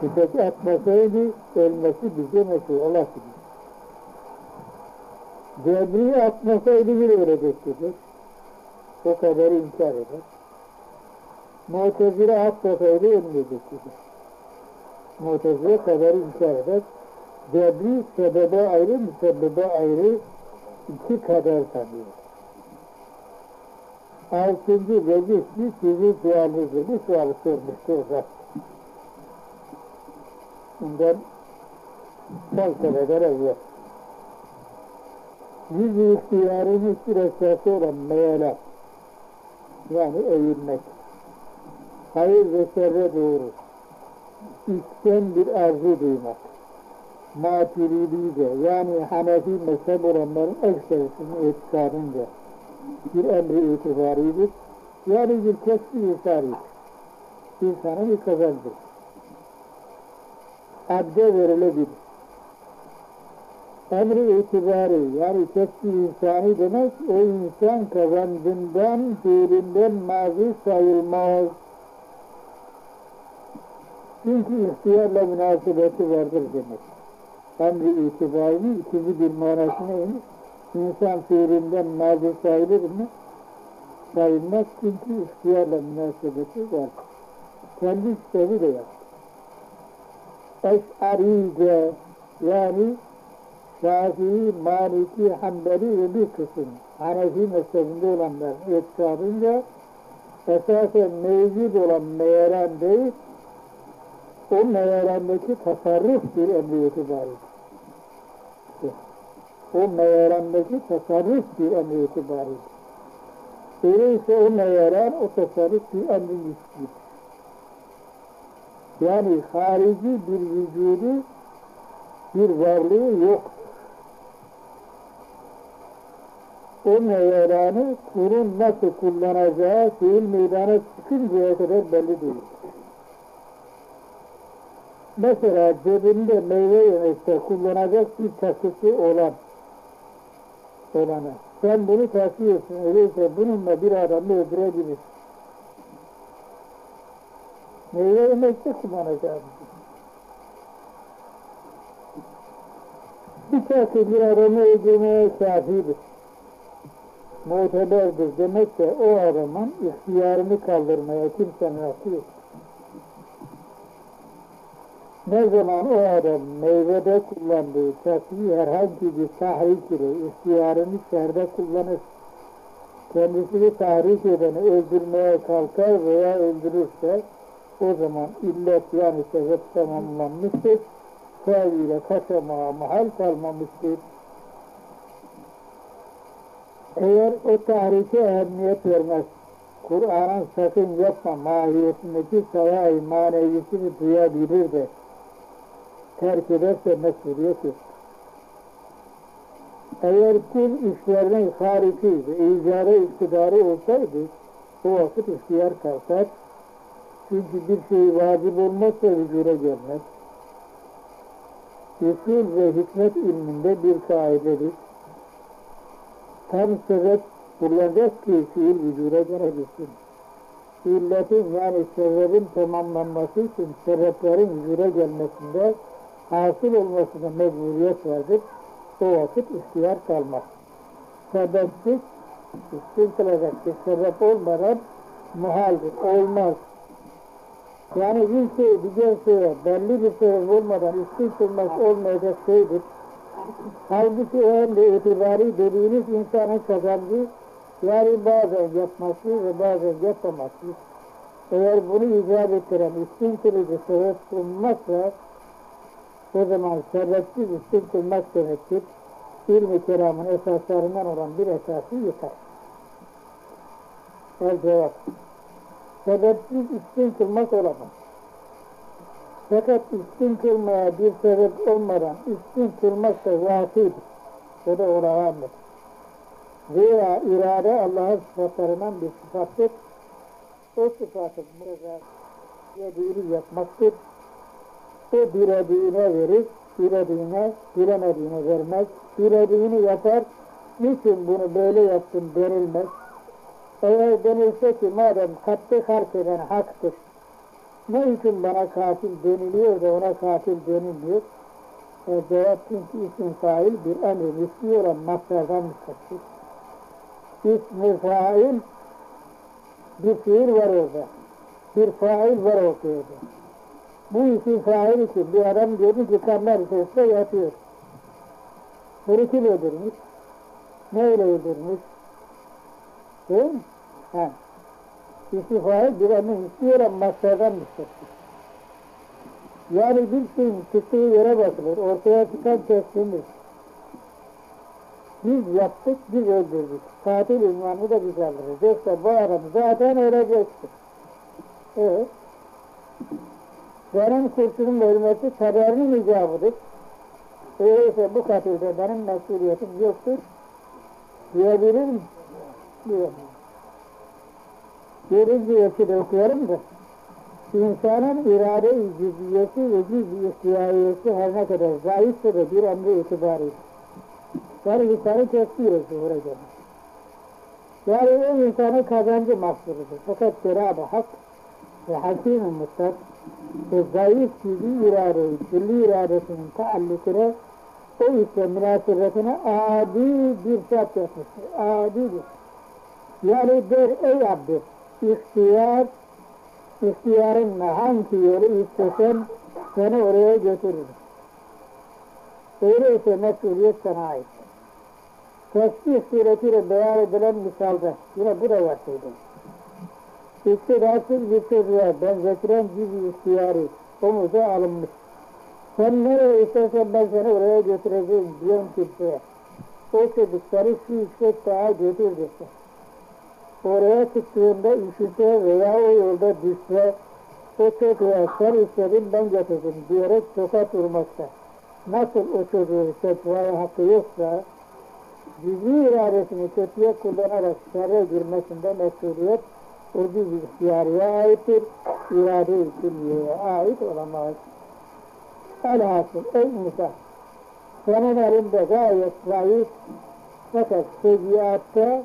Tüfek atmasaydı ölmesi bize meşhur Allah bilir. Cebri'yi atmasaydı bir ölecek tüfek. O kadar inkar eder. Mu'tezile atmasaydı ölmeyecek tüfek. Mu'tezile kadar inkar eder. Cebri sebebe ayrı, müsebbebe ayrı iki kadar tanıyor. Altıncı vecihli sizin sualınızdır. Bu sualı sormuştu o zaman. Bundan felsefeden evvel. Yüz ihtiyarın bir esası olan meyelat, yani eğilmek, hayır ve şerre doğru, içten bir arzu duymak, maturidi yani Hanefi mezhep olanların ekserisinin etikadınca bir emri itibaridir. Yani bir kesbi isaridir. İnsanın bir kazandır. Abde verilebilir. Emri itibari yani kesbi insani demek o insan kazandığından, fiilinden mazi sayılmaz. Çünkü ihtiyarla münasebeti vardır demek. Emri itibarinin ikinci bir manası neymiş? İnsan fiilinden mazi sayılır mı? Sayılmaz çünkü ihtiyarla münasebeti var. Kendi de yaptı. Eş'arice yani Şafii, Maliki, Hanbeli ve bir kısım Hanefi mezhebinde olanların etkabınca esasen mevcut olan meyeran değil, o meyarandaki tasarruf bir emri itibaridir. O meyarandaki tasarruf bir emri itibaridir. Öyleyse o meyaran, o tasarruf bir emri nisbidir. Yani harici bir vücudu, bir varlığı yok. O meyaranı kurun nasıl kullanacağı fiil meydana çıkıncaya kadar belli değil. Mesela cebinde meyve yemekte kullanacak bir takısı olan olana. Sen bunu taşıyorsun. Öyleyse bununla bir adamı öldürebilir. Meyve yemekte kullanacağım. Bir takı bir adamı öldürmeye kafidir. Muteberdir. Demek ki o adamın ihtiyarını kaldırmaya kimsenin hakkı yok. Ne zaman o adam meyvede kullandığı takıyı herhangi bir tahrik ile ihtiyarını şerde kullanır, kendisini tahrik edeni öldürmeye kalkar veya öldürürse o zaman illet yani sebep tamamlanmıştır. Tevhile kaçamaya mahal kalmamıştır. Eğer o tahrike ehemmiyet vermez, Kur'an'ın sakın yapma mahiyetindeki sayı maneviyesini duyabilir de terk ederse mesuliyet yok. Eğer kul işlerinin hariki ve icare iktidarı olsaydı o vakit ihtiyar kalkar. Çünkü bir şey vacip olmazsa vücuda gelmez. Usul ve hikmet ilminde bir kaidedir. Tam sebep bulunacak ki fiil vücuda gelebilsin. İlletin yani sebebin tamamlanması için sebeplerin vücuda gelmesinde hasıl olmasına mecburiyet vardır. O vakit ihtiyar kalmaz. Sebepsiz üstün kılacak bir sebep olmadan muhaldir, olmaz. Yani bir şey, bir şeye belli bir sebep olmadan üstün kılmak olmayacak şeydir. Halbuki o emri itibari dediğiniz insanın kazancı yani bazen yapması ve bazen yapaması. Eğer bunu icap ettiren üstün kılıcı sebep bulunmazsa o zaman sebepsiz üstün kılmak demektir. İlmi keramın esaslarından olan bir esası yıkar. El cevap. Sebepsiz üstün kılmak olamaz. Fakat üstün kılmaya bir sebep olmadan üstün kılmak da vasidir. O da olağandır. Veya irade Allah'ın sıfatlarından bir sıfattır. O sıfatı burada yediğini yapmaktır. O dilediğine verir, dilediğine, dilemediğine vermez. Dilediğini yapar, niçin bunu böyle yaptın denilmez. Eğer denilse ki madem kattı harf eden haktır, Ne için bana katil deniliyor da ona katil denilmiyor? E, cevap çünkü isim fail bir emrin ismi olan maslardan müstesir. İsmi fail bir fiil var orada. Bir fail var ortada. Bu isim fail için bir adam diyordu ki kanlar içerisinde yatıyor. Bunu kim öldürmüş? Neyle öldürmüş? Değil mi? Ha. Emrin ismi olan maslardan müstesir. Yani bir şeyin çıktığı yere bakılır, ortaya çıkan teslimdir. Biz yaptık, biz öldürdük. Katil ünvanını da biz alırız. Yoksa bu adam zaten ölecektir. Evet. Benim kurşunun ölmesi kaderinin icabıdır. Öyleyse bu katilde benim mesuliyetim yoktur. Diyebilir mi? Diyemem. Birinci ölçüde okuyorum da. İnsanın irade-i cüziyesi ve cüz-i her ne kadar zayıfsa da bir emri itibariyle. Yani insanı tesbih zuhura gelir. Yani o insanın kazancı mahsurudur. Fakat Cenab-ı Hak ve Hakim-i Mutlak ve zayıf cüz-i iradeyi, külli iradesinin taallukuna o işte münasebetine adi bir şart yapmıştır. Adidir. Yani der ey Abdü, ihtiyar ihtiyarınla hangi yolu istesen seni oraya götürür. Öyleyse mesuliyet sana ait. Tesbih suretiyle beyan edilen misalda, yine bu da vasıydı. İktidarsız bir çocuğa benzetilen cüz ihtiyarı omuza alınmış. Sen nereye istersen ben seni oraya götüreceğim diyen kimseye. O çocukları şu yüksek dağa götür dese oraya çıktığında üşüse veya o yolda düşse o çocuğa sen istedin ben getirdim diyerek tokat vurmakta. Nasıl o çocuğu fetvaya hakkı yoksa cüz'i iradesini kötüye kullanarak şerre girmesinde mesuliyet o cüz ihtiyariye aittir, irade-i ait olamaz. Elhasıl ey insan, senin elinde gayet zayıf fakat sevgiyatta